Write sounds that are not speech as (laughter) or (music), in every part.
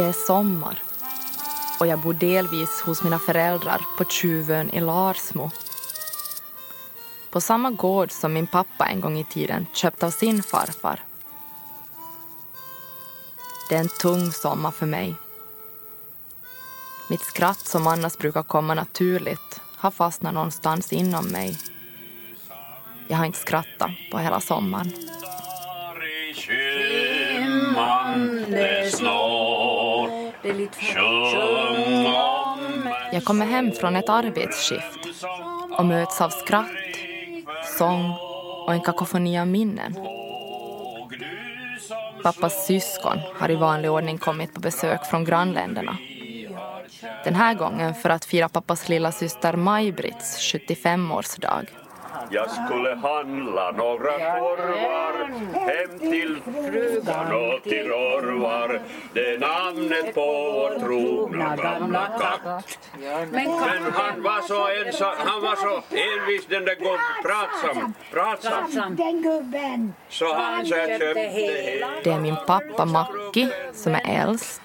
Det är sommar och jag bor delvis hos mina föräldrar på Tjuvön i Larsmo. På samma gård som min pappa en gång i tiden köpt av sin farfar. Det är en tung sommar för mig. Mitt skratt som annars brukar komma naturligt har fastnat någonstans inom mig. Jag har inte skrattat på hela sommaren. Jag kommer hem från ett arbetsskift och möts av skratt, sång och en kakofoni av minnen. Pappas syskon har i vanlig ordning kommit på besök från grannländerna. Den här gången för att fira pappas lilla syster Maj-Britts 75-årsdag. Jag skulle handla några korvar hem till frugan och till Rorvar. Det är namnet på vår trogna gamla katt. Men han var så ensam, han var så envis den där gubben, pratsam, pratsam. Den gubben. Så han så jag köpte hela. Det är min pappa Macki som är äldst,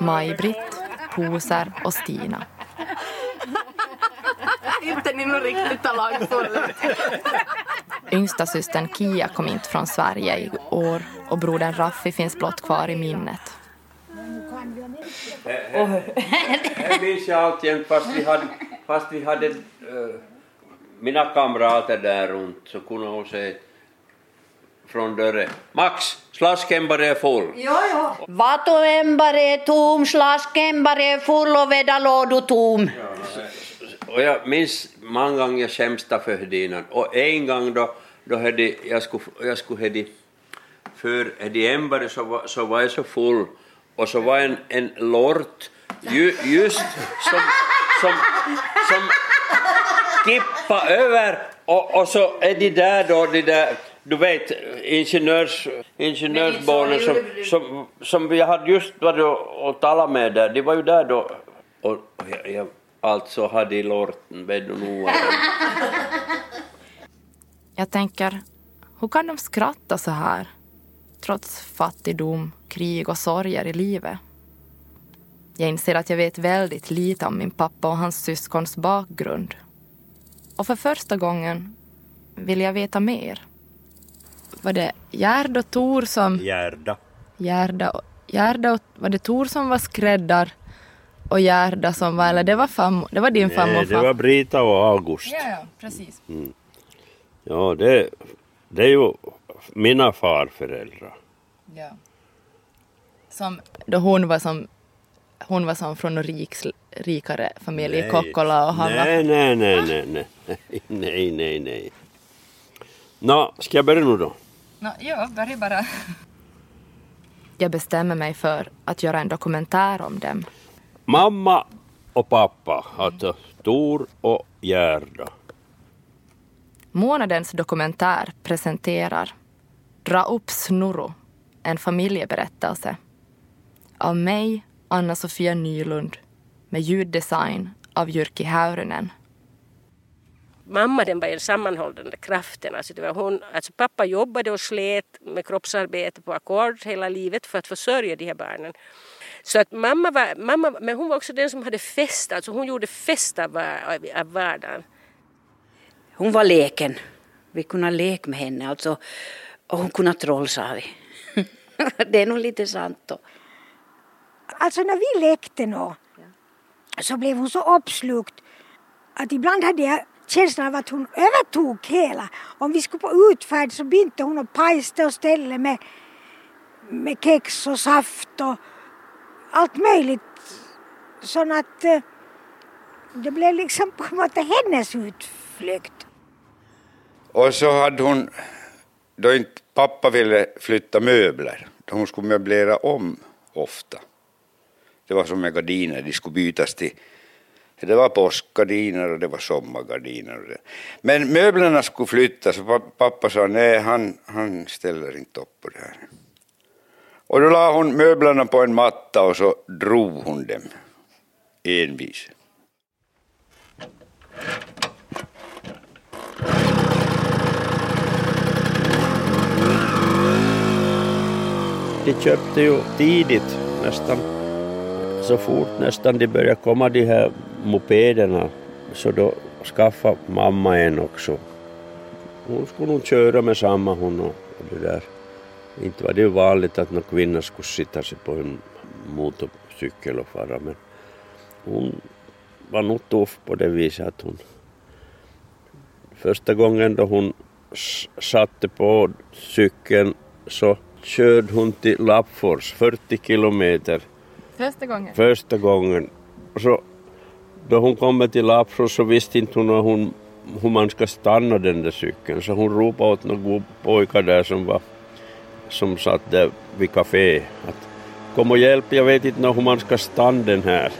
Maj-Britt, Poser och Stina. Inte ni nog riktigt talangfulla. Yngsta systern Kia kom inte från Sverige i år och brodern Raffi finns blott kvar i minnet. Det minns jag alltjämt fast vi hade, fast vi hade äh, mina kamrater där runt så kunde hon se från dörren. Max, slaskämbare är full. Vatoämbare är tom, slaskämbare är full och vedalådu tom. Och jag minns många gånger jag skämsta för Hedinan. Och en gång då, då hade jag skulle, jag skulle hade, för ämbare så var, så var jag så full. Och så var en, en lort ju, just som, som, som kippa över. Och, och så är de där då, de där, du vet, ingenjörs, ingenjörsbarnen som, som, som jag hade just varit och talat med där, de var ju där då. Och, och jag, jag alltså hade i lorten, vet du nog (laughs) Jag tänker, hur kan de skratta så här? Trots fattigdom, krig och sorger i livet. Jag inser att jag vet väldigt lite om min pappa och hans syskons bakgrund. Och för första gången vill jag veta mer. Var det Gerd och Tor som... Gerda. Gerda och, Gerda och, var det Tor som var skräddar och Gerda som var, eller det var, fam, det var din farmor Nej, och det var Brita och August. Ja, ja, precis. Ja, det, det är ju mina farföräldrar. Ja. Som, då hon var som, hon var som från en rik, rikare familj i Kokkola och han var... nej, nej, nej, nej, nej, nej, nej, nej. Nå, ska jag börja nu då? No, ja, börja bara. Jag bestämmer mig för att göra en dokumentär om dem. Mamma och pappa, alltså Tor och Gerda. Månadens dokumentär presenterar Dra upp Snurro, en familjeberättelse. Av mig, Anna-Sofia Nylund, med ljuddesign av Jyrki Häyrynen. mamma den var en sammanhållande kraften. Alltså det var hon, alltså pappa jobbade och slet med kroppsarbete på ackord hela livet för att försörja de här barnen. Så att mamma var, mamma, men hon var också den som hade fest, alltså hon gjorde fest av, av, av vardagen. Hon var leken. Vi kunde leka med henne alltså. Och hon kunde troll sa vi. (laughs) det är nog lite sant då. Alltså när vi lekte nå så blev hon så uppslukt att ibland hade jag känslan av att hon övertog hela. Om vi skulle på utfärd så binte hon och pajste och ställde med, med kex och saft och allt möjligt. Så att eh, det blev liksom på en måte hennes utflykt. Och så hade hon, då inte pappa ville flytta möbler, då hon skulle möblera om ofta. Det var som med gardiner, de skulle bytas till det var påskgardiner och det var sommargardiner. Och det. Men möblerna skulle flyttas och pappa sa nej, han, han ställer inte upp på det här. Och då la hon möblerna på en matta och så drog hon dem envis. De köpte ju tidigt, nästan så fort nästan de började komma de här mopederna så då skaffade mamma en också. Hon skulle nog köra med samma hon och, och det där. Inte var det vanligt att någon kvinna skulle sitta sig på en motorcykel och fara men hon var nog tuff på det viset att hon första gången då hon satte på cykeln så körde hon till Lappfors 40 kilometer. Första gången? Första gången. Så då hon kommer till Lappfors så visste inte hon, hon hur man ska stanna den där cykeln så hon ropade åt några pojkar där som var som satt där vid kaféet. att kom och hjälp, jag vet inte hur man ska stanna den här.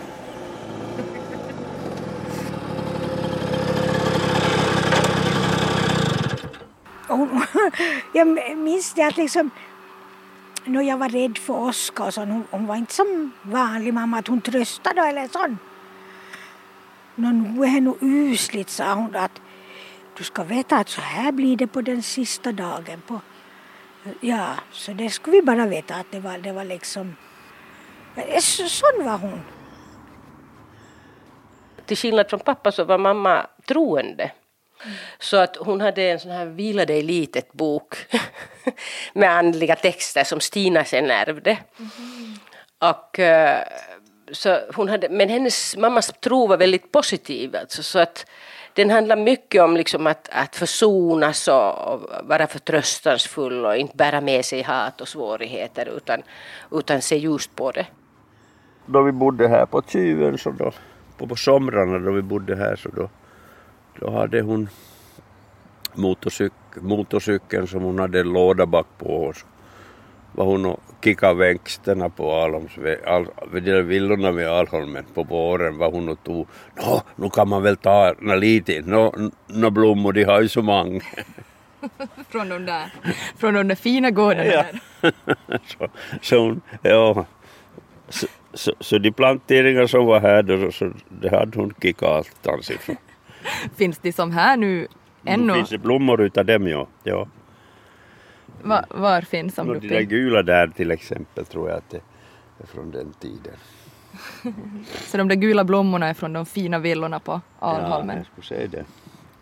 (laughs) jag minns det att liksom när jag var rädd för Oskar så hon, hon var inte som vanlig mamma att hon tröstade eller sånt. Nå, nu är det nog usligt, sa hon att du ska veta att så här blir det på den sista dagen. På, ja, så det skulle vi bara veta att det var, det var liksom... Så, sån var hon. Till skillnad från pappa så var mamma troende. Så att hon hade en sån här Vila dig litet bok (laughs) med andliga texter som Stina sen ärvde. Mm. Och eh, så hon hade, men hennes mammas tro var väldigt positiv. Alltså, så att den handlar mycket om liksom att, att försonas och, och vara förtröstansfull och inte bära med sig hat och svårigheter utan, utan se just på det. Då vi bodde här på Tjuven så då, på, på somrarna då vi bodde här så då, då hade hon motorcyk, motorcykeln som hon hade en låda bak på och var hon och kickade växterna på Alholms, de villorna vid Alholmen på våren var hon och tog, nå, nu kan man väl ta nå, lite, (laughs) nå, nå blommor, de har ju så många. från de där, från de där fina gårdarna ja. (laughs) så, så hon, ja, så, så, så, de planteringar som var här då, så det hade hon kickat allt. (laughs) Finns de som här nu ännu? Nu finns det blommor utav dem ja. ja. Va, var finns de? De där gula där till exempel tror jag att det är från den tiden. (laughs) så de där gula blommorna är från de fina villorna på Alholmen? Ja, jag skulle säga det.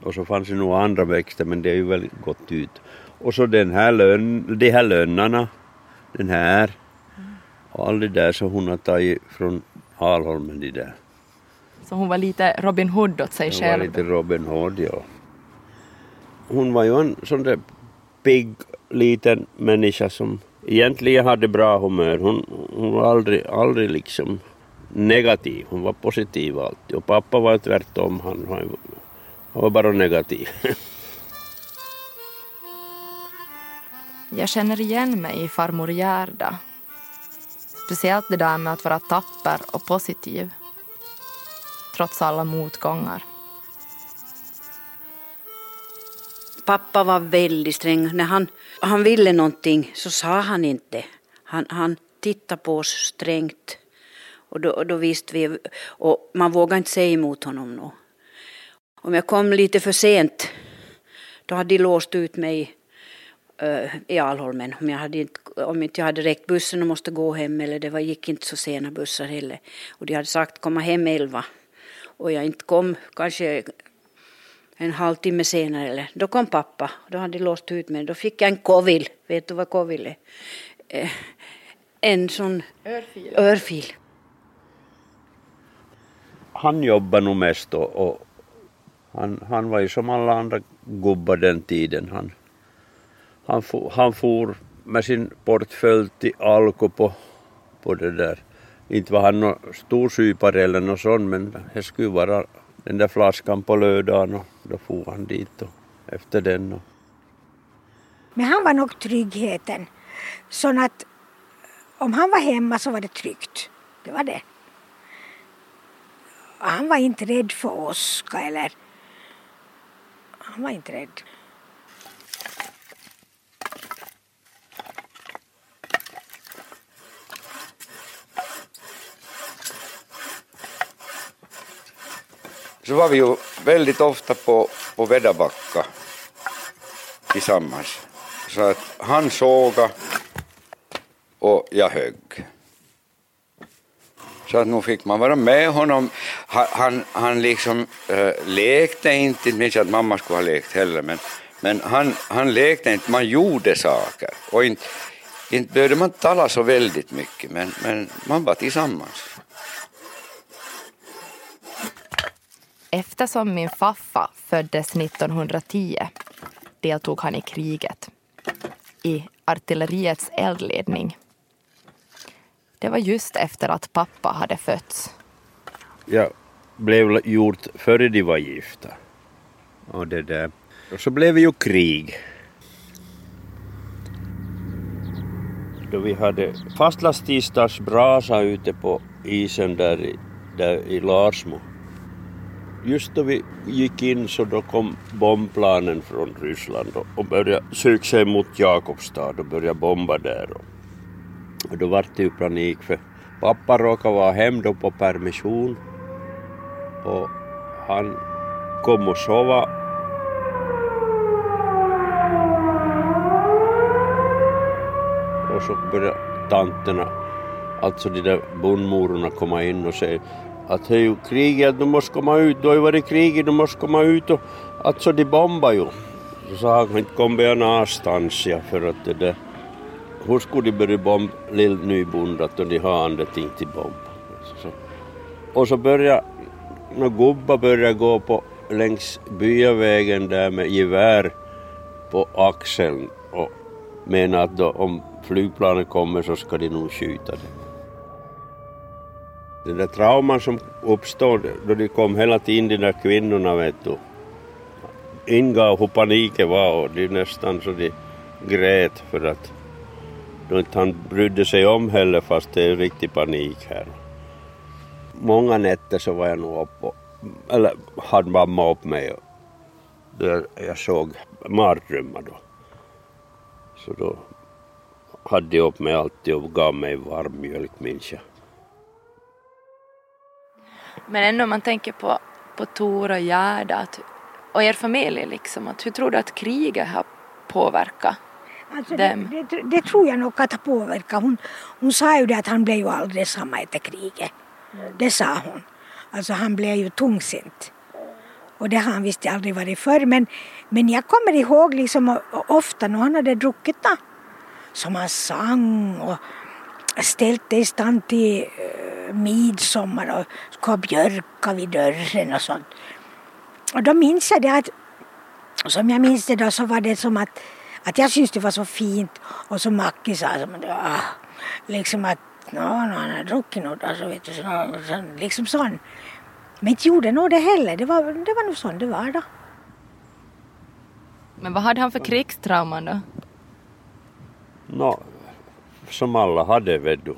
Och så fanns det nog andra växter men det är ju väldigt gått ut. Och så den här lön, de här lönnarna, den här och allt det där som hon har tagit från Alholmen de där. Så hon var lite Robin Hood åt sig hon själv? Hon var lite Robin Hood, ja. Hon var ju en sån där pigg liten människa som egentligen hade bra humör. Hon, hon var aldrig, aldrig liksom negativ, hon var positiv alltid. Och pappa var tvärtom, han, han, han var bara negativ. (laughs) Jag känner igen mig i farmor Gerda. Speciellt det där med att vara tapper och positiv. Trots alla motgångar. Pappa var väldigt sträng. När han, han ville någonting så sa han inte. Han, han tittade på oss strängt. Och då, och då visste vi, och man vågade inte säga emot honom nå. Om jag kom lite för sent, då hade de låst ut mig uh, i Alholmen. Om, jag hade inte, om inte jag hade räckt bussen och måste gå hem, eller det var, gick inte så sena bussar heller. Och de hade sagt komma hem elva. Och jag inte kom kanske en halvtimme senare, eller, då kom pappa. Då hade de låst ut mig. Då fick jag en kovil. Vet du vad kovil är? Eh, en sån örfil. örfil. Han jobbade nog mest och, och han, han var ju som alla andra gubbar den tiden. Han, han, for, han for med sin portfölj till Alko på, på det där. Inte var han någon storsypare eller något sånt men det skulle vara den där flaskan på lördagen och då for han dit och efter den. Och... Men han var nog tryggheten. Så att om han var hemma så var det tryggt. Det var det. Han var inte rädd för Oskar eller... Han var inte rädd. Så var vi ju väldigt ofta på, på Vedabacka tillsammans. Så att han såga och jag högg. Så att nu fick man vara med honom. Han, han, han liksom äh, lekte inte, inte minns att mamma skulle ha lekt heller, men, men han, han lekte inte, man gjorde saker. Och inte, inte behövde man tala så väldigt mycket, men, men man var tillsammans. Eftersom min faffa föddes 1910 deltog han i kriget i artilleriets eldledning. Det var just efter att pappa hade fötts. Jag blev gjort före de var gifta. Och det där. Och så blev det ju krig. Då vi hade fastlandstisdagsbrasa ute på isen där i, där i Larsmo. Just då vi gick in så då kom bombplanen från Ryssland och började söka sig mot Jakobstad och började bomba där. Och då var det ju panik för pappa råkade vara hem då på permission och han kom och sova och så började tanterna, alltså de där bondmororna komma in och säga att det är ju krig, att du måste komma ut, du har ju varit krig, du måste komma ut och alltså de bombar ju. Så sa han, inte kommer jag någonstans ja, för att det där hur skulle de börja bomba lill nybondat och de har andra ting till bomb. Så. Och så började några gubbar började gå på längs byavägen där med gevär på axeln och menar att då, om flygplanet kommer så ska de nog skjuta det. Den där trauman som uppstod då de kom hela tiden de där kvinnorna vet du ingav hur paniken var och det nästan så de grät för att då inte han brydde sig om heller fast det är riktig panik här. Många nätter så var jag nog uppe och, eller hade mamma upp mig och där jag såg mardrömmar då. Så då hade de upp mig alltid och gav mig varm mjölk minns jag. Men ändå om man tänker på, på Tor och Gerda att, och er familj liksom, att hur tror du att kriget har påverkat Alltså det, det, det, tror jag nog att har påverkat. Hon, hon sa ju det att han blev ju aldrig samma efter kriget. Det sa hon. Alltså han blev ju tungsint. Och det har han visst aldrig varit förr. Men, men jag kommer ihåg liksom ofta när han hade druckit då, som han sang och ställt i stand till uh, midsommar och skulle ha björka vid dörren och sånt. Och då minns jag det att, som jag minns det då så var det som att att jag syns det var så fint och så Macke sa som ah, liksom att no, no, han har druckit något alltså, vet du, så, så, liksom sån. Men inte gjorde nog det heller, det var, det var nog sån det var då. Men vad hade han för krigstrauman då? Nå, som alla hade vet du.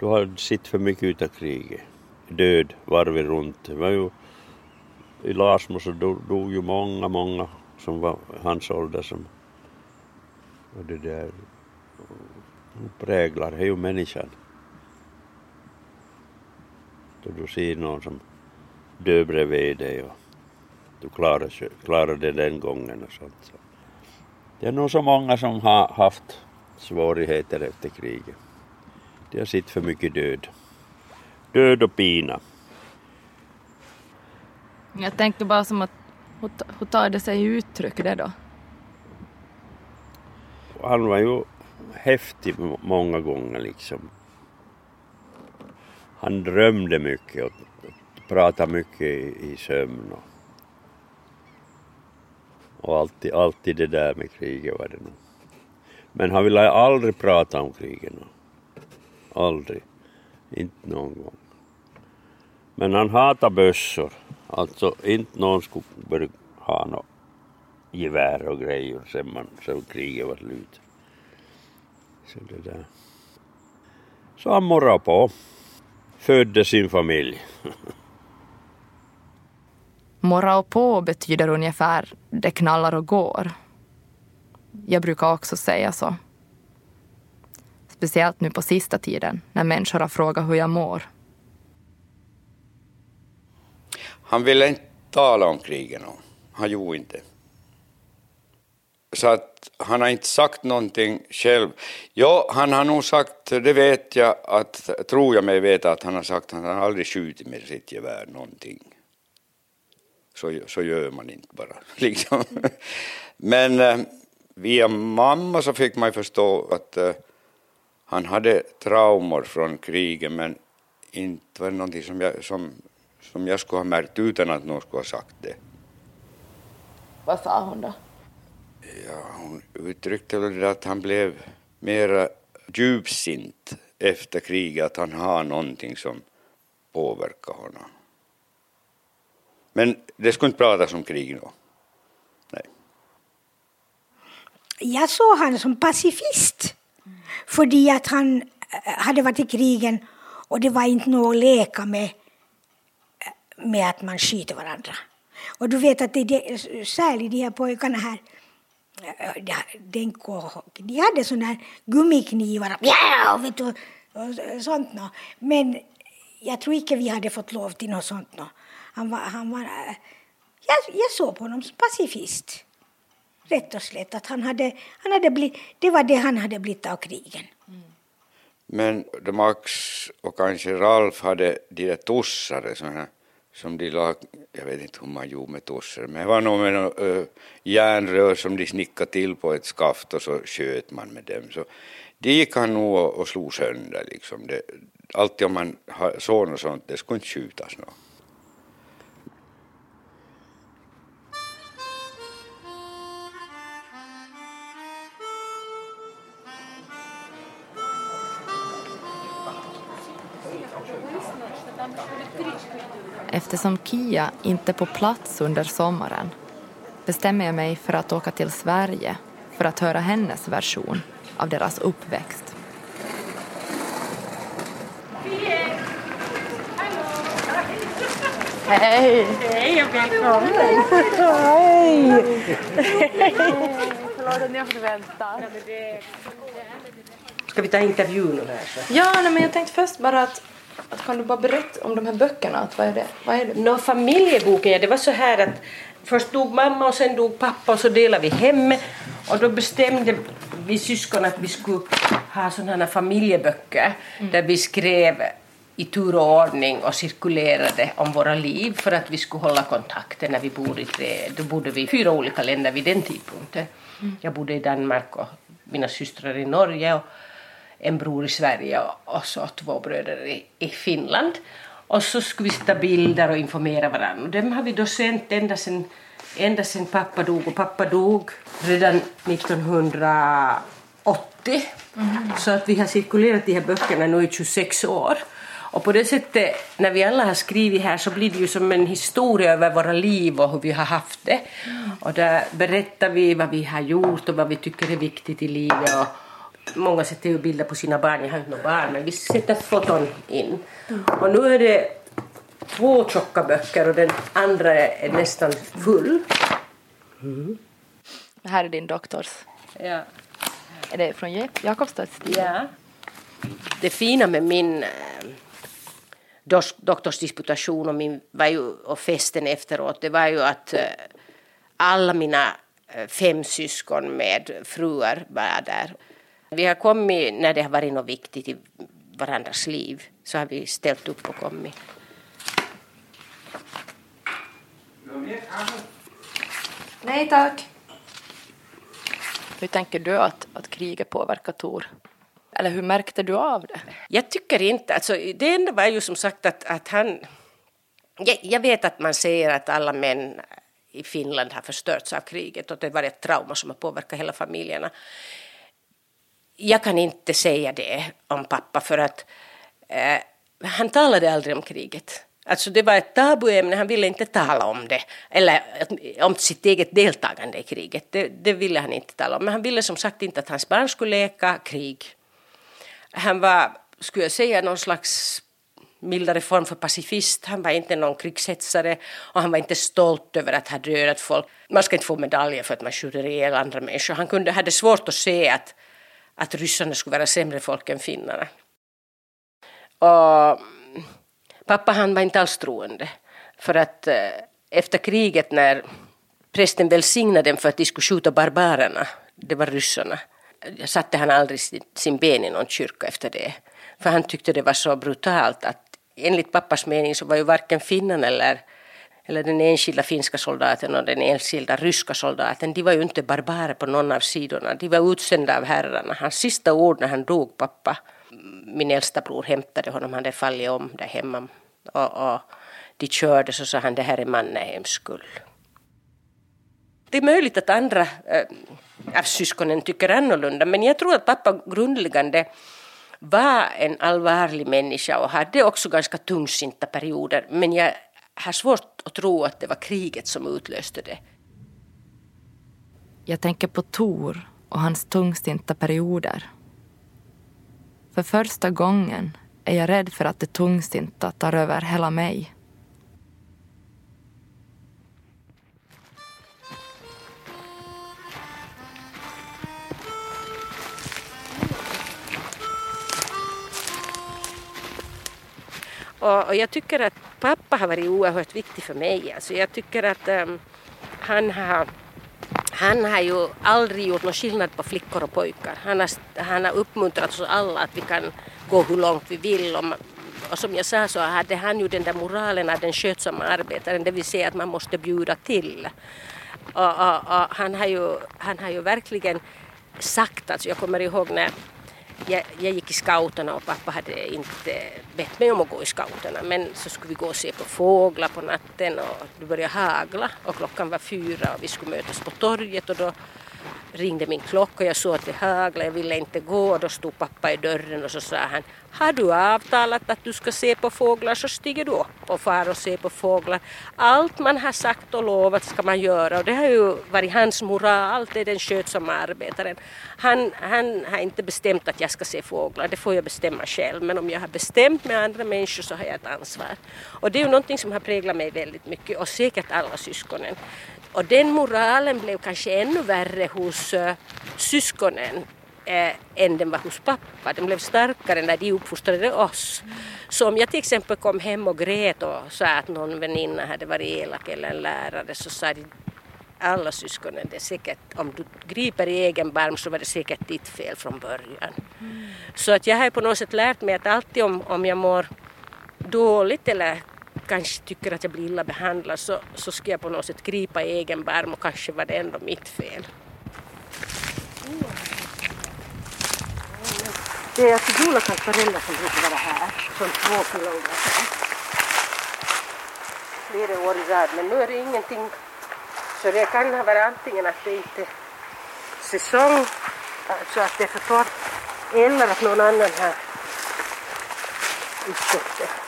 Du har sett för mycket utav kriget. Död varvet runt. Det var ju, I Larsmo så dog, dog ju många, många som var hans ålder som och det där präglar det är ju människan. Då du ser någon som dör bredvid dig och du klarar, klarar det den gången och sånt. Så. Det är nog så många som har haft svårigheter efter kriget. Har sett för mycket död. Död och pina. Jag tänkte bara som att hur, hur tar det sig uttryck det då? Han var ju häftig många gånger liksom. Han drömde mycket och pratade mycket i, i sömn. Och, och alltid, alltid det där med kriget var det nog. Men han ville aldrig prata om kriget. Aldrig. Inte någon gång. Men han hatade bössor. Alltså inte någon skulle börja ha något gevär och grejer sen, man, sen kriget var slut. Så det där. Så han morrade på. Födde sin familj. (laughs) Morra och på betyder ungefär det knallar och går. Jag brukar också säga så. Speciellt nu på sista tiden när människor har frågat hur jag mår. Han ville inte tala om kriget. Han gjorde inte. så att han har inte sagt någonting själv. Ja, han har nog sagt, det vet jag, att, tror jag mig veta att han har sagt att han aldrig skjutit med sitt gevär någonting. Så, så gör man inte bara. (laughs) Liksom. Men eh, via mamma så fick man ju förstå att eh, han hade traumor från kriget men inte var det någonting som jag, som, som jag skulle ha märkt utan att någon skulle ha sagt det. Vad sa hon då? Ja, hon uttryckte väl att han blev mera djupsint efter kriget, att han har någonting som påverkar honom. Men det skulle inte pratas om krig nu. Nej. Jag såg honom som pacifist. För att han eh, hade varit i krigen och det var inte något att leka med, eh, med att man skjuter varandra. Och du vet att det, det, särskilt de här pojkarna här, Denko och de hade sådana här gummiknivar och, vet du, och sånt. No. Men jag tror inte vi hade fått lov till något sånt. No. Han var, han var, eh, jag, jag såg på honom som pacifist. Rätt och slätt. Att han hade, han hade blivit, det var det han hade blivit av krigen. Men Max och kanske Ralf hade de där tossare såna, som de la... jag vet inte hur man gjorde med tossar, men det var nog med något, eh, järnrör som de snickade till på ett skaft och så sköt man med dem. Så det gick han nog och, och slog sönder liksom. Det, alltid om man såg något sånt, det skulle inte skjutas något. Eftersom Kia inte är på plats under sommaren bestämmer jag mig för att åka till Sverige för att höra hennes version av deras uppväxt. Hej! Hej och välkommen! Hej! Förlåt att ni har fått vänta. Ska vi ta intervjun här så? Ja, nej, men jag tänkte först bara att, att kan du bara berätta om de här böckerna? Att vad är det? Vad är det? Nå, familjeboken, ja, det var så här att först dog mamma och sen dog pappa och så delade vi hem och då bestämde vi syskon att vi skulle ha sådana här familjeböcker där vi skrev i tur och ordning och cirkulerade om våra liv för att vi skulle hålla kontakten när vi bor i tre. Då bodde vi i fyra olika länder vid den tidpunkten. Jag bodde i Danmark och mina systrar i Norge och en bror i Sverige och, så två bröder i, i Finland. Och så skulle vi sätta bilder och informera varandra. Och dem har vi då sänt ända sedan ända sen pappa dog. Och pappa dog redan 1980. Så att vi har cirkulerat de här böckerna nu i 26 år. Och på det sättet, när vi alla har skrivit här så blir det ju som en historia över våra liv och hur vi har haft det. Och där berättar vi vad vi har gjort och vad vi tycker är viktigt i livet. Och många sätter ju bilder på sina barn, jag har inte några barn, men vi sätter foton in. Och nu är det två tjocka böcker och den andra är nästan full. Det här är din doktors. Ja. Är det från Jak- Jakobstads tid? Ja. Det fina med min eh, doktorsdisputation och, min, var ju, och festen efteråt, det var ju att eh, alla mina eh, fem syskon med fruar var där. Vi har kommit när det har varit något viktigt i varandras liv, så har vi ställt upp och kommit. Nej tack. Hur tänker du att, att kriget påverkar Tor? Eller hur märkte du av det? Jag tycker inte, alltså det enda var ju som sagt att, att han... Jag, jag vet att man säger att alla män i Finland har förstörts av kriget och det var ett trauma som har påverkat hela familjerna. Jag kan inte säga det om pappa för att eh, han talade aldrig om kriget. Alltså det var ett tabuämne, han ville inte tala om det. Eller eh, om sitt eget deltagande i kriget, det, det ville han inte tala om. Men han ville som sagt inte att hans barn skulle leka krig. Han var, skulle jag säga, någon slags mildare form för pacifist. Han var inte någon krigshetsare och han var inte stolt över att ha dödat folk. Man ska inte få medaljer för att man skjuter ihjäl andra människor. Han kunde, hade svårt att se att, att ryssarna skulle vara sämre folk än finnarna. Och mm, pappa han var inte alls troende. För att eh, efter kriget när prästen välsignade dem för att de skulle skjuta barbarerna, det var ryssarna. Satte han aldrig sin ben i någon kyrka efter det. För han tyckte det var så brutalt att enligt pappas mening så var ju varken finnarna eller, eller den enskilda finska soldaten och den enskilda ryska soldaten, de var ju inte barbarer på någon av sidorna. De var utsända av herrarna. Hans sista ord när han dog, pappa, min äldsta bror hämtade honom, han hade fallit om där hemma. Och, och de körde så sa han det här är Mannerheims skull. Det är möjligt att andra äh, av syskonen tycker annorlunda men jag tror att pappa grundläggande var en allvarlig människa och hade också ganska tungsinta perioder men jag har svårt att tro att det var kriget som utlöste det. Jag tänker på Tor och hans tungsinta perioder. För första gången är jag rädd för att det tungsinta tar över hela mig. Och, och, jag tycker att pappa har varit oerhört viktig för mig. Alltså jag tycker att um, han har han har ju aldrig gjort någon skillnad på flickor och pojkar. Han har, han har uppmuntrat oss alla att vi kan gå hur långt vi vill. Och, och som jag sa så hade han ju den där moralen av den skötsamma arbetaren, det vill säga att man måste bjuda till. Och, och, och han, har ju, han har ju verkligen sagt, alltså jag kommer ihåg när jag, jag gick i scouterna och pappa hade inte bett mig om att gå i scouterna men så skulle vi gå och se på fåglar på natten och det började hagla och klockan var fyra och vi skulle mötas på torget och då ringde min klocka och jag såg att det haglade, jag ville inte gå och då stod pappa i dörren och så sa han har du avtalat att du ska se på fåglar så stiger du upp och far och ser på fåglar. Allt man har sagt och lovat ska man göra och det har ju varit hans moral, det är den skötsamma arbetaren. Han, han har inte bestämt att jag ska se fåglar, det får jag bestämma själv men om jag har bestämt med andra människor så har jag ett ansvar. Och det är ju någonting som har präglat mig väldigt mycket och säkert alla syskonen. Och den moralen blev kanske ännu värre hos uh, syskonen eh, än den var hos pappa. Den blev starkare när de uppfostrade oss. Så om jag till exempel kom hem och grät och sa att någon väninna hade varit elak eller en lärare så sa de alla syskonen, det är säkert, om du griper i egen barm så var det säkert ditt fel från början. Mm. Så att jag har på något sätt lärt mig att alltid om, om jag mår dåligt eller kanske tycker att jag blir illa behandlad så, så ska jag på något sätt gripa i egen barm och kanske var det ändå mitt fel. Det är alltså Jolakans föräldrar som brukar vara här, som två kilogram. Flera år i rad, men nu är det ingenting. Så det kan ha varit antingen att det inte är säsong, alltså att det är för torrt, eller att någon annan har utsätter.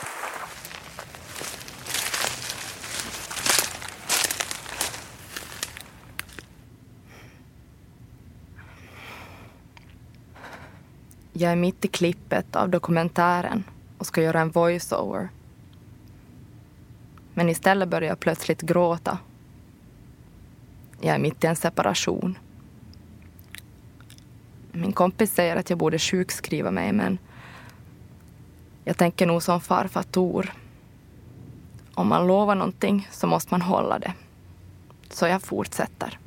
Jag är mitt i klippet av dokumentären och ska göra en voiceover. Men istället börjar jag plötsligt gråta. Jag är mitt i en separation. Min kompis säger att jag borde sjukskriva mig men jag tänker nog som farfar Tor. Om man lovar någonting så måste man hålla det. Så jag fortsätter.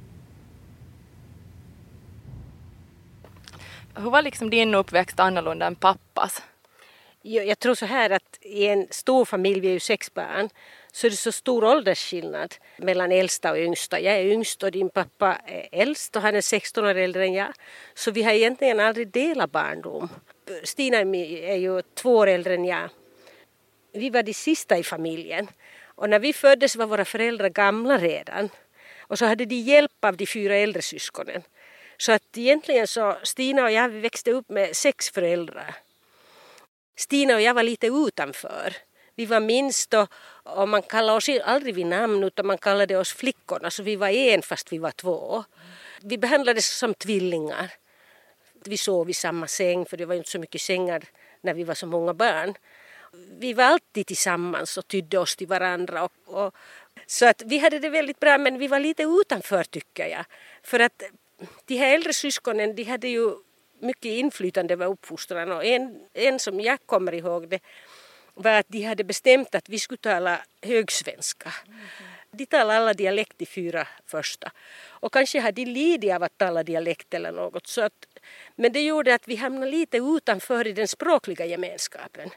Hur var liksom din uppväxt annorlunda än pappas? Jag, jag tror så här att i en stor familj, vi är ju sex barn, så är det så stor åldersskillnad mellan äldsta och yngsta. Jag är yngst och din pappa är äldst och han är 16 år äldre än jag. Så vi har egentligen aldrig delat barndom. Stina är ju två år äldre än jag. Vi var de sista i familjen och när vi föddes var våra föräldrar gamla redan. Och så hade de hjälp av de fyra äldre syskonen. Så att egentligen så Stina och jag vi växte upp med sex föräldrar. Stina och jag var lite utanför. Vi var minst och, och man kallade oss aldrig vid namn utan man kallade oss flickorna så vi var en fast vi var två. Vi behandlades som tvillingar. Vi sov i samma säng för det var inte så mycket sängar när vi var så många barn. Vi var alltid tillsammans och tydde oss till varandra. Och, och, så att vi hade det väldigt bra men vi var lite utanför tycker jag. För att de här äldre syskonen de hade ju mycket inflytande över uppfostran och en, en som jag kommer ihåg det var att de hade bestämt att vi skulle tala högsvenska. De talade alla dialekt de fyra första. Och kanske hade de lidit av att tala dialekt eller något. Så att, men det gjorde att vi hamnade lite utanför i den språkliga gemenskapen.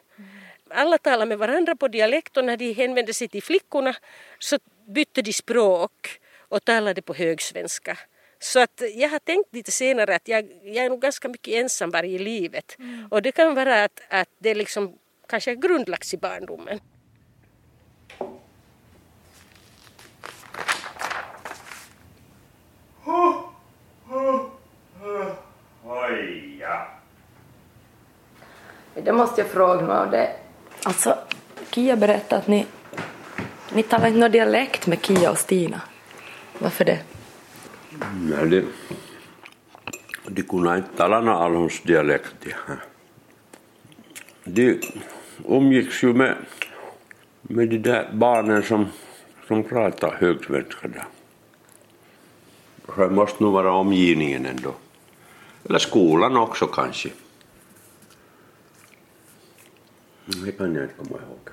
Alla talade med varandra på dialekt och när de hänvände sig till flickorna så bytte de språk och talade på högsvenska. Så att jag har tänkt lite senare att jag, jag är nog ganska mycket ensam i livet. Mm. Och det kan vara att, att det liksom kanske är grundlagts i barndomen. Oj, ja. Det måste jag fråga mig om det. Alltså, Kia berättade att ni, ni talar inte någon dialekt med Kia och Stina. Varför det? Eli, de kunde inte tala någon allhons dialekt. De umgicks ju med, med de där barnen som, som pratar högsvenska där. Så det måste nog vara omgivningen ändå. Eller skolan också kanske. Det kan jag inte komma ihåg.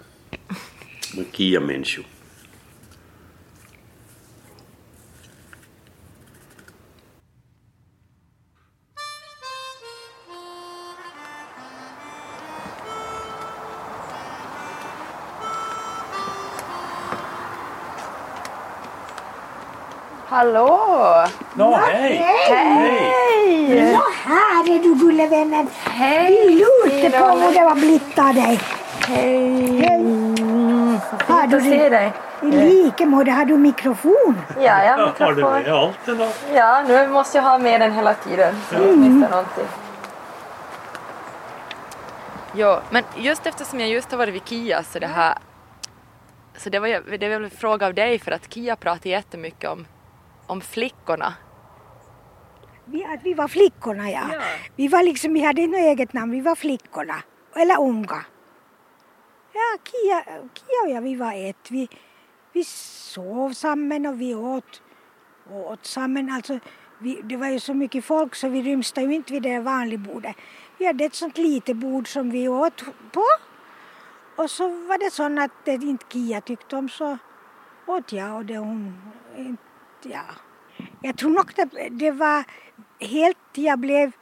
Men Kia människor. Hallå! Nå, hej! Hej! Ja, här är du gullevännen. Hej! Vi lurte på hur det var blivit av dig. Hej! Hej. Har du se dig. I likemåte har du mikrofon. Ja, jag har Har du mikrofon. med allt eller? Ja, nu måste jag ha med den hela tiden så jag inte missar någonting. Jo, men just eftersom jag just har varit vid Kia så det här så det var, ju- det var väl en fråga av dig för att Kia pratar jättemycket om, om flickorna. Vi, att vi var flickorna ja. Vi var liksom, vi hade inte något eget namn, vi var flickorna. Eller unga. Ja, Kia, Kia och jag, vi var ett. Vi, vi sov samman och vi åt, åt samman. Alltså, vi, det var ju så mycket folk så vi rymstade ju inte vid det vanliga bordet. Vi hade ett sånt litet bord som vi åt på. Och så var det så att det inte Kia tyckte om så åt jag och det hon inte, ja. Jag tror nog att det var helt till jag blev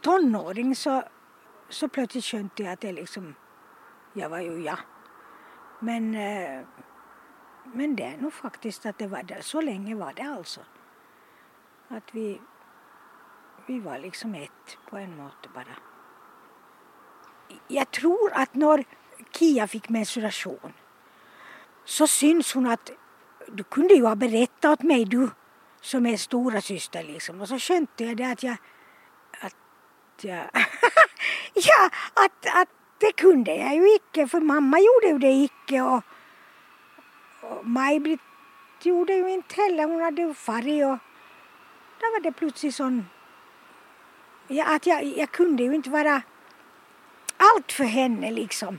tonåring så, så plötsligt skönte jag att det liksom, jag var ju jag. Men, eh, men det är nog faktiskt att det var där, så länge var det alltså. Att vi, vi var liksom ett på en måte bara. Jag tror att när Kia fick menstruation så syns hon att du kunde ju ha berättat åt mig du som är stora syster liksom. Och så skönte jag det att jag, att jag, (laughs) ja, att, att det kunde jag ju icke för mamma gjorde ju det icke och, och Maj-Britt gjorde ju inte heller, hon hade ju farit och då var det plötsligt sån, ja, att jag, jag kunde ju inte vara allt för henne liksom.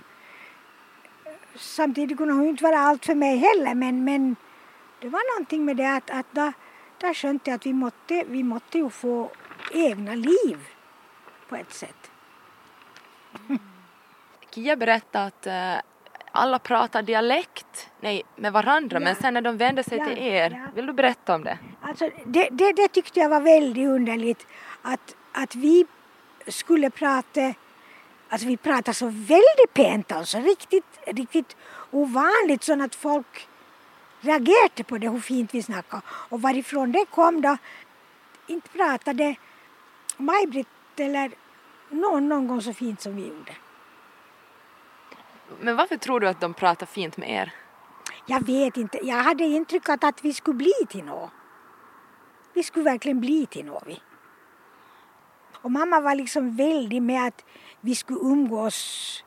Samtidigt kunde hon ju inte vara allt för mig heller men, men det var någonting med det att, att då, där skönte jag att vi måtte, vi måtte ju få egna liv på ett sätt. Kia berättade att eh, alla pratar dialekt nej, med varandra men sen när de vänder sig Ja, till er, ja. vill du berätta om det? Alltså, det, det, det tyckte jag var väldigt underligt att, att vi skulle prata Alltså vi pratar så väldigt pent alltså, riktigt, riktigt ovanligt så att folk reagerade på det hur fint vi snackade. Och varifrån det kom då, inte pratade Maj-Britt eller någon någon gång så fint som vi gjorde. Men varför tror du att de pratar fint med er? Jag vet inte, jag hade intrycket att vi skulle bli till något. Vi skulle verkligen bli till något. Vi. Och mamma var liksom väldigt med att vi skulle umgås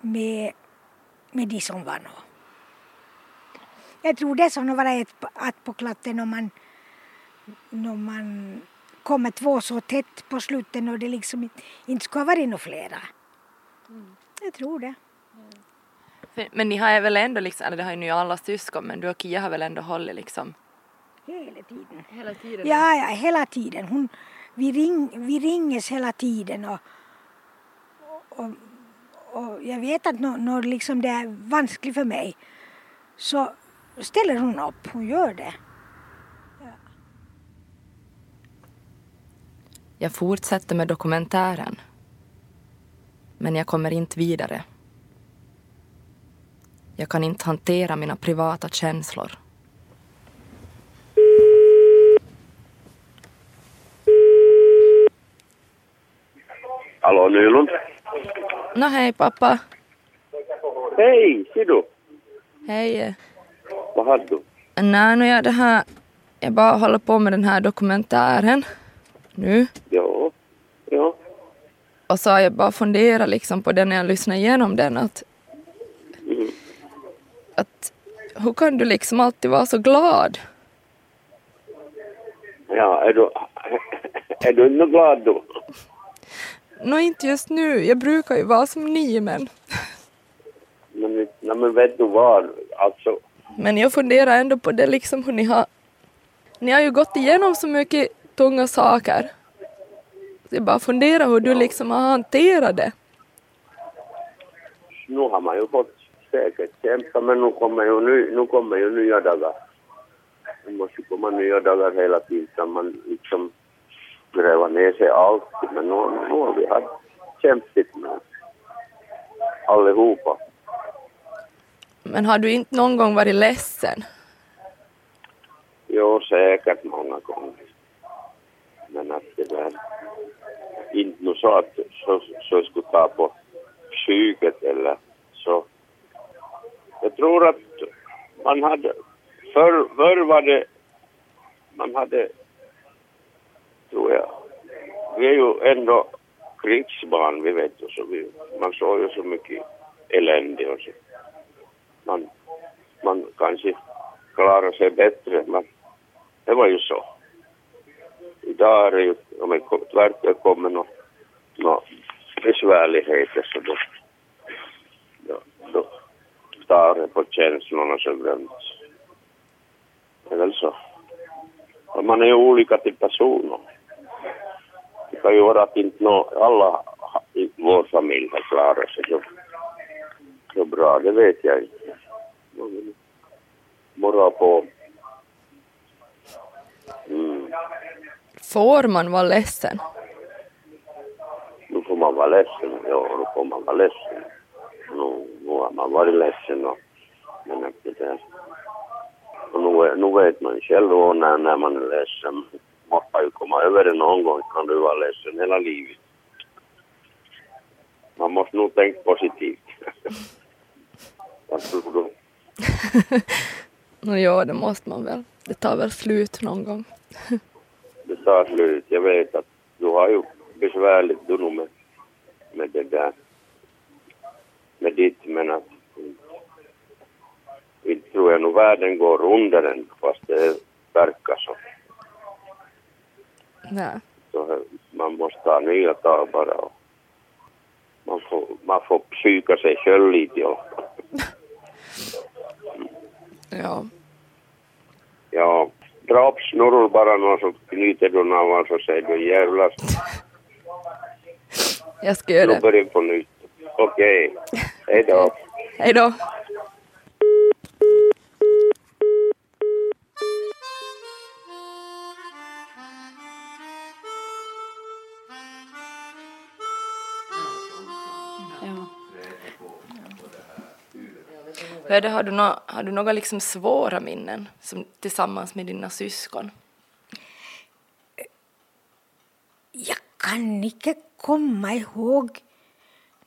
med, med de som var något. Jag tror det är som att vara ett, att på klatten när man, när man kommer två så tätt på slutet och det liksom inte, inte ska ha varit några flera. Jag tror det. För, men ni har väl ändå liksom, eller det har ju ni alla syskon men du och Kia har väl ändå hållit liksom Hela tiden. hela tiden? Ja, ja, hela tiden. Hon, vi, ring, vi ringes hela tiden och, och, och jag vet att när, när liksom det är vanskligt för mig så, ställer hon upp, hon gör det. Jag fortsätter med dokumentären. Men jag kommer inte vidare. Jag kan inte hantera mina privata känslor. Hallå Nylund? Nå hej pappa. Hej, ser du? Hej. Vad har du? Nej, nu jag det här... Jag bara håller på med den här dokumentären nu. Ja, ja. Och så har jag bara funderat liksom på det när jag lyssnar igenom den att... Att hur kan du liksom alltid vara så glad? Ja, är du, är du inte glad då? Nå inte just nu, jag brukar ju vara som ni men... Men, nej, men vet du vad, alltså, men jag funderar ändå på det liksom hur ni har... Ni har ju gått igenom så mycket tunga saker. Så jag bara funderar hur du liksom har hanterat det. nu har man ju fått säkert kämpa, men nu kommer ju, ny, nu kommer ju nya dagar. Det måste ju komma nya dagar hela tiden, kan man liksom gräva ner sig alltid, men nu, nu har vi haft kämpigt med Allihopa. Men har du inte någon gång varit ledsen? Jo, säkert många gånger. Men att det där, inte nu så att så, så skulle ta på psyket eller så. Jag tror att man hade, förr, förr var det, man hade, tror jag, vi är ju ändå krigsbarn, vi vet ju så vi, man såg ju så mycket elände och så. Man, man kanske klarar sig bättre, men det var ju så. Idag är det ju, om det verkligen kommer några no, besvärligheter så då, då, då tar det på känslorna så glömt. Det är väl så. Och man är ju olika till personer. Det kan ju vara att inte no, alla i vår familj har klarat sig så, bra, det vet jag inte. Man Morra på. Mm. Får man vara ledsen? Nu får man vara ledsen, ja, nu får man vara ledsen. Nu, nu har man varit ledsen och, men. Och nu, nu vet man själv då när, när man är ledsen. Man måste ju komma över det någon gång, kan du vara ledsen hela livet. Man måste nog tänka positivt. (laughs) Tror du? Nå ja, det måste man väl. Det tar väl slut någon gång. det tar slut. Jag vet att du har ju besvärligt du nu med, med det där, med ditt, men att inte tror jag nog världen går under än, fast det verkar så. Nej. så man måste ta nya tag bara och man får, man får psyka sig själv lite och Ja. ja, dra upp snurror bara någon så knyter du naveln så säger du jävlar, Jag ska göra nu det. börjar vi på nytt. Okej, hej då. Hej då. Det, har, du no, har du några liksom svåra minnen som, tillsammans med dina syskon? Jag kan inte komma ihåg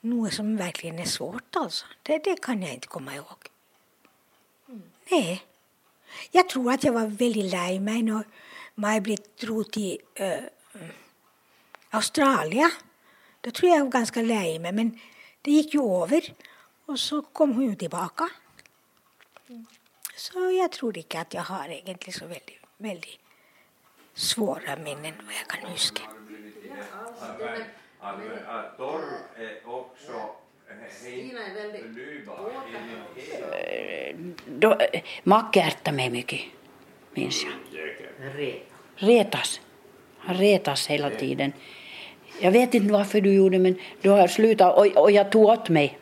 något som verkligen är svårt alltså. Det, det kan jag inte komma ihåg. Nej. Jag tror att jag var väldigt lär mig när Maj-Britt drog till äh, eh, Australien. Då tror jag jag var ganska lär mig, men det gick ju över. Och så kom hon ju tillbaka. Så jag tror inte att jag har egentligen så väldigt, väldigt svåra minnen vad jag kan huska. Torr är också förnybar. Då, Macke ärtade mig mycket, minns jag. Retas. Han retas hela tiden. Jag vet inte varför du gjorde men du har slutat och, och jag tog åt mig.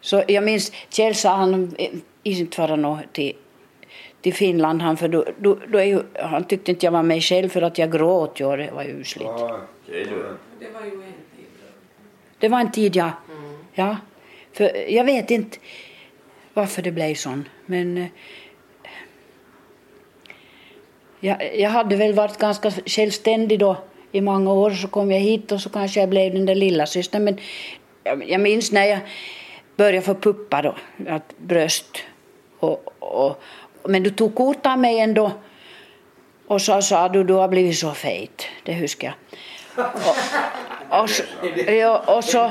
Så jag minns Kjell sa han inte fara nå till, till Finland han för då, då, då är ju, han tyckte inte jag var mig själv för att jag gråt ju och det var ju usligt. Det var en tid ja. Ja. För jag vet inte varför det blev sån men eh, jag, jag hade väl varit ganska självständig då i många år så kom jag hit och så kanske jag blev den där lilla systern men jag, jag minns när jag började få puppa då, att bröst och, och, men du tog kort av mig ändå och så sa du du har blivit så fet, det huskar jag. Och, och, så, (laughs) ja, och så,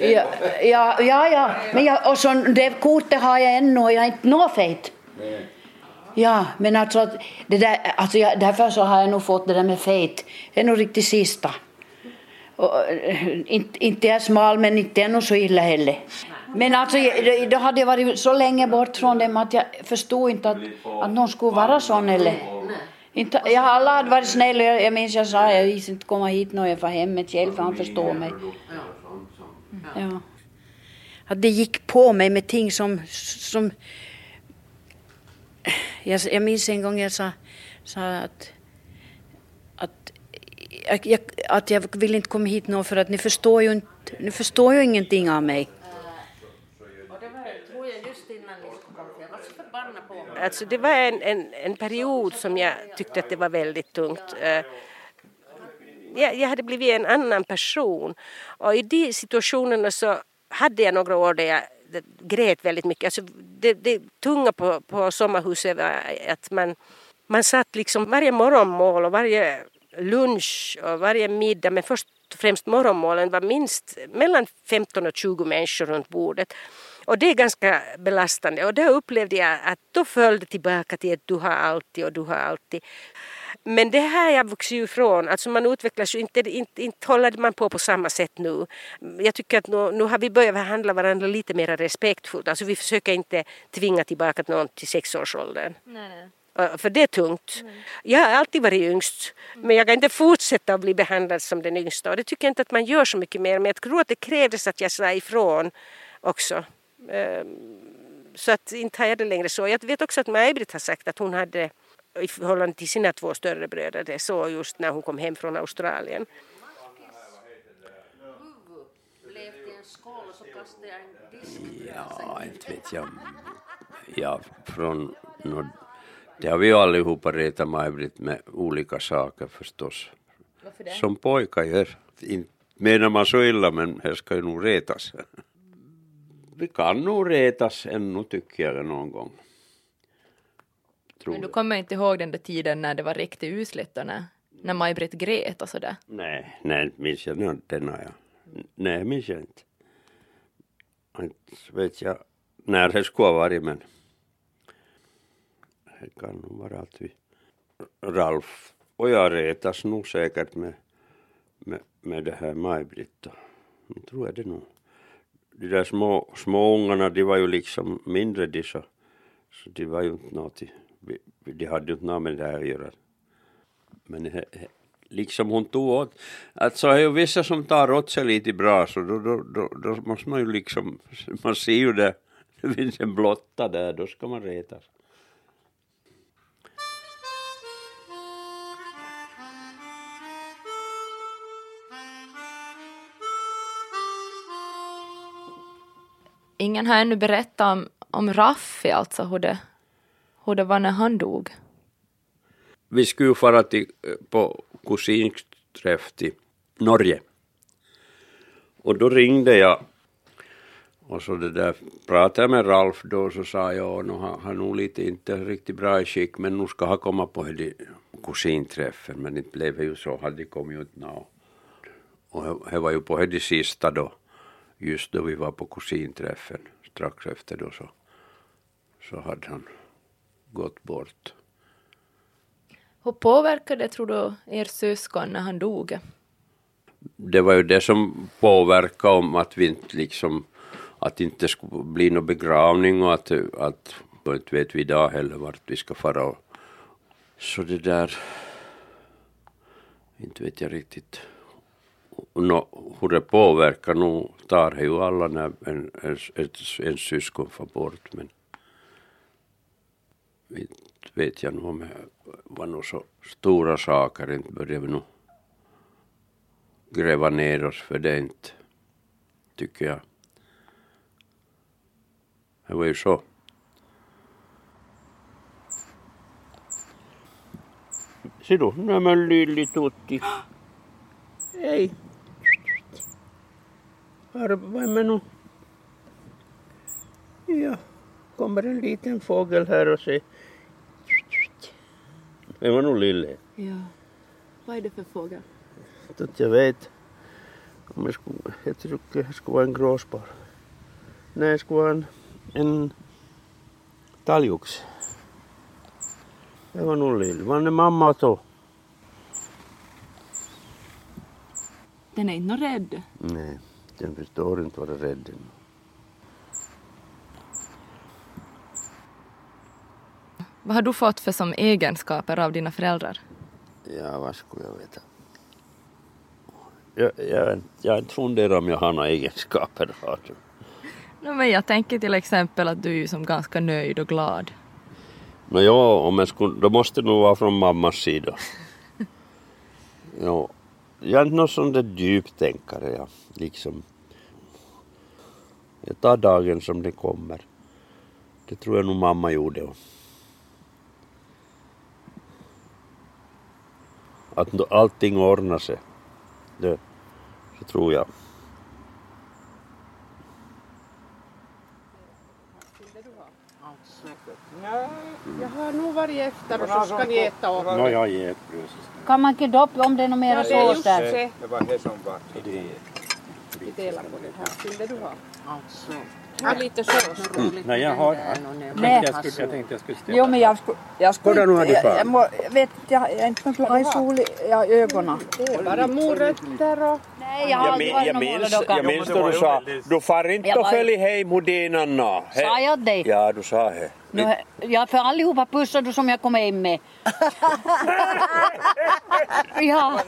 ja, ja, ja, ja, men jag, och så det kortet har jag ännu och jag är inte nå fet. Ja, men alltså, det där, alltså jag, därför så har jag nog fått det där med fet. Det är nog riktigt sista. Och, eh, inte, inte är jag smal men inte nog så illa heller. Men alltså, då hade jag varit så länge bort från dem att jag förstod inte att, att någon skulle vara sån eller. Inte, jag, alla hade varit snälla. Jag, jag minns jag sa jag vill inte komma hit när jag får hemmet själv för han förstår mig. Ja. Att det gick på mig med ting som, som jag, jag minns en gång jag sa, sa att, att, jag, att jag vill inte komma hit nå för att ni förstår ju inte, ni förstår ju ingenting av mig. Alltså det var en, en, en period som jag tyckte att det var väldigt tungt. Eh, jag, jag hade blivit en annan person och i de situationerna så hade jag några år där jag grät väldigt mycket. Alltså det, det tunga på, på sommarhuset var att man, man satt liksom varje morgonmål och varje lunch och varje middag men först och främst morgonmålen var minst mellan 15 och 20 människor runt bordet. Och det är ganska belastande och då upplevde jag att då föll det tillbaka till att du har alltid och du har alltid. Men det här jag vuxit ifrån, alltså man utvecklas ju inte, inte, inte håller man på på samma sätt nu. Jag tycker att nu, nu har vi börjat behandla varandra lite mer respektfullt, alltså vi försöker inte tvinga tillbaka någon till sexårsåldern. Uh, För det är tungt. Jag har alltid varit yngst, men jag kan inte fortsätta att bli behandlad som den yngsta. Och det tycker jag inte att man gör så mycket mer, men jag tror att det krävdes att jag sa ifrån också. Ehm, Så att inte har jag det längre så. Jag vet också att Maj-Britt har sagt att hon hade i förhållande till sina två större bröder det så just när hon kom hem från Australien. Ja, inte vet jag. Ja, från... nå, det har vi ju allihopa retat Maj-Britt med olika saker förstås. Som pojkar gör. Inte menar man så illa men här ska ju nog retas. Vi kan nog retas ännu tycker jag någon gång. Tror Men du kommer inte ihåg den där tiden när det var riktigt usligt då när, när Maj-Britt grät och sådär? Nej, nej, minns jag den har jag. Nej, minns jag inte. Inte vet jag när det skulle ha varit men det kan nog vara att vi Ralf och jag retas nog säkert med, med, med det här Maj-Britt. tror jag det nog. De där små, små ungarna, de var ju liksom mindre de så, så de var ju inte något, de hade ju inte något med det här att göra. Men he, he, liksom hon tog åt, alltså det är ju vissa som tar åt sig lite bra så då, då, då, då måste man ju liksom, man ser ju det, det finns en blotta där, då ska man retas. Ingen har ännu berättat om, om Raffi, alltså hur det, hur det var när han dog. Vi skulle ju fara till, på kusinträff till Norge. Och då ringde jag och så det där pratade jag med Ralf då så sa jag nu har han nog lite inte riktigt bra i skick men nu ska han komma på kusinträffen men inte blev det ju så, hade kommit ut nå. Och det- det var ju på det sista då, just då vi var på kusinträffen, strax efter då så, så hade han gått bort. Hur påverkade, tror du, er syskon när han dog? det var ju det som påverkade om att vi inte liksom att det inte skulle bli någon begravning och att, att och inte vet vi idag heller vart vi ska fara så det där inte vet jag riktigt no, hur det påverkar nu tar det ju alla när en, en, ett, en syskon får bort men inte vet jag nog om det var nog så stora saker, inte började vi nog gräva ner oss för det inte, tycker jag. Det var ju så. Se du, nämen lilli tutti. Är nu? Ja, kommer en liten fågel här och säger Det var nog lille. Ja. Vad är det för fågel? Att jag vet. Om jag skulle, jag tror det skulle vara en gråsparv. Nej, det skulle vara en, en talgoxe. Det var nog lill. Var det mamma då? Den är inte rädd. Nej, den förstår inte vara rädd ännu. Vad har du fått för som egenskaper av dina föräldrar? Ja, vad skulle jag veta? Jag, jag, jag inte funderat om jag har några egenskaper. Alltså. No, men jag tänker till exempel att du är som ganska nöjd och glad. Nå ja, om jag skulle, då måste det nog vara från mammas sida. (laughs) ja, jag är inte någon sån där djuptänkare. Jag, liksom. Jag tar dagen som den kommer. Det tror jag nog mamma gjorde. Att allting ordnar sig. Det, det tror jag. Jag har nog varit efter och så ska ni äta upp. Nå, jag ger precis. Kan man inte doppa om det är något mera det är sås där? det. Det var det som var. Vi delar på det här. Vill det du ha? Alltså. Lite sås. Nej, jag har... Nej. Jag, skulle, jag tänkte jag skulle ställa. Jo men jag skulle... Jag skulle Kolla nu har du Jag, jag, må, jag vet jag är inte någon sol i ja, ögonen. Det är bara morötter och... Nej jag har Jag, aldrig varit jag minns, jag minns då du sa, du far inte och följ hem hos din Anna. He- Sa jag det? Ja, du sa det. Nu, ja, för allihopa pussar du som jag kommer in med. (laughs) ja,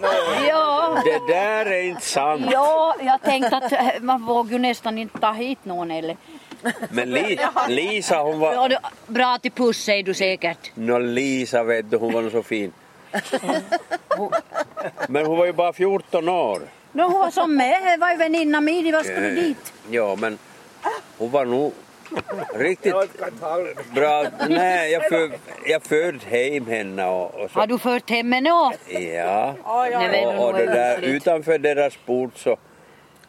ja. Det där är inte sant. Ja, jag tänkte att eh, man vågar ju nästan inte ta hit någon eller. Men Li, Lisa, hon Ja, var... du, bra till puss säger du säkert. Nå, Lisa vet du, hon var nog så fin. (laughs) Men hon var ju bara 14 år. Nå, hon var som med, det var ju väninna min, vad skulle du dit? Ja, men hon var nog riktigt bra. Nej, jag, för, jag förde hem henne och, och så. Har du fört hem henne också? Ja, och, och det är där utanför deras port så,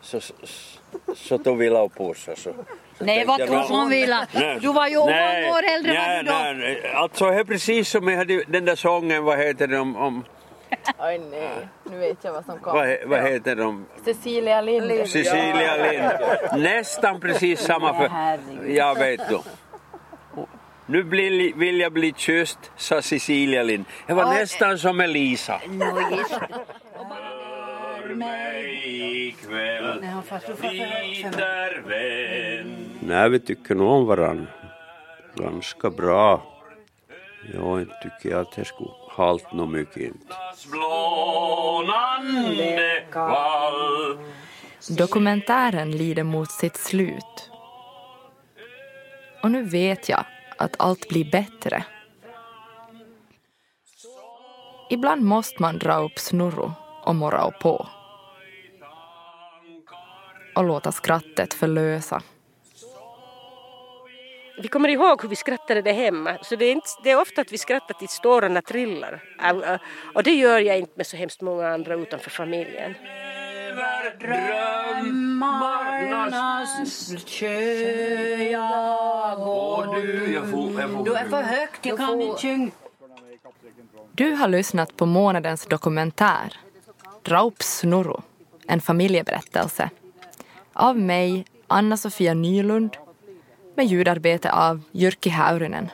så, så, så tog vi och pussa. Så, så Nej, vad som ville? Nej, Du var ju många år äldre nej, var du då. nej. Alltså det är precis som jag hade den där sången, vad heter den om, om Oj nej, nu vet jag vad som vad, kommer. he- vad heter de? Cecilia Lind. Cecilia Lind. Nästan precis samma för... Jag vet du. Nu blir, vill jag bli kysst, sa Cecilia Lind. Det var Oj. nästan som Elisa. Nå, just mig ikväll för, där vän. Nej, vi tycker nog om varann. Ganska bra. Ja, tycker jag att det skulle halt nog mycket Dokumentären lider mot sitt slut. Och nu vet jag att allt blir bättre. Ibland måste man dra upp snurro och morra på. Och låta skrattet förlösa. Vi kommer ihåg hur vi skrattade det hemma. Så det är, inte, det är ofta att vi skrattar tills tårarna trillar. Och det gör jag inte med så hemskt många andra utanför familjen. Drömmarnas sjö jag går Du är för högt, jag kan inte sjunga. Du har lyssnat på månadens dokumentär Raups snurro, en familjeberättelse. Av mig, Anna-Sofia Nylund, med ljudarbete av Jyrki Häyrynen.